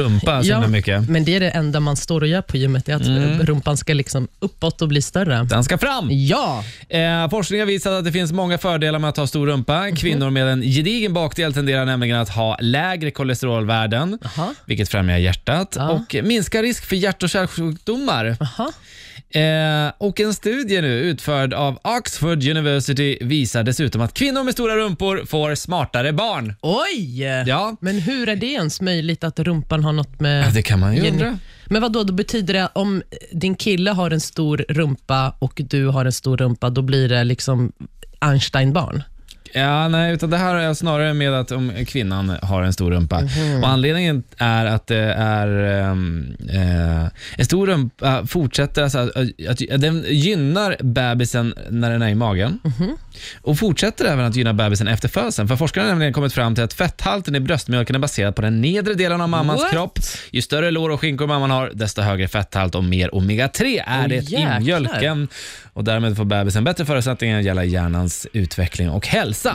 rumpa så himla mycket. men det är det enda man står och gör på gymmet, är att Mm. rumpan ska liksom uppåt och bli större. Den ska fram! Ja! Eh, forskning har visat att det finns många fördelar med att ha stor rumpa. Mhm. Kvinnor med en gedigen bakdel tenderar nämligen att ha lägre kolesterolvärden, Aha. vilket främjar hjärtat Ja. och minskar risk för hjärt och kärlsjukdomar. Aha. Eh, och en studie nu utförd av Oxford University visar dessutom att kvinnor med stora rumpor får smartare barn. Oj! Ja. Men hur är det ens möjligt att rumpan har något med... Ja, det kan man ju undra. Men vad då, då betyder det om din kille har en stor rumpa och du har en stor rumpa, då blir det liksom Einstein-barn? Ja, nej, utan det här är snarare med att om kvinnan har en stor rumpa. Mhm. Och Anledningen är att det är eh, en stor rumpa fortsätter, alltså, att, att, den gynnar bebisen när den är i magen Mhm. och fortsätter även att gynna bebisen efter födseln. För forskarna har nämligen kommit fram till att fetthalten i bröstmjölken är baserad på den nedre delen av mammans What? kropp. Ju större lår och skinkor mamman har, desto högre fetthalt och mer omega-3 är Åh, det jäklar. i mjölken. Och därmed får bebisen bättre förutsättningar att gälla hjärnans utveckling och hälsa.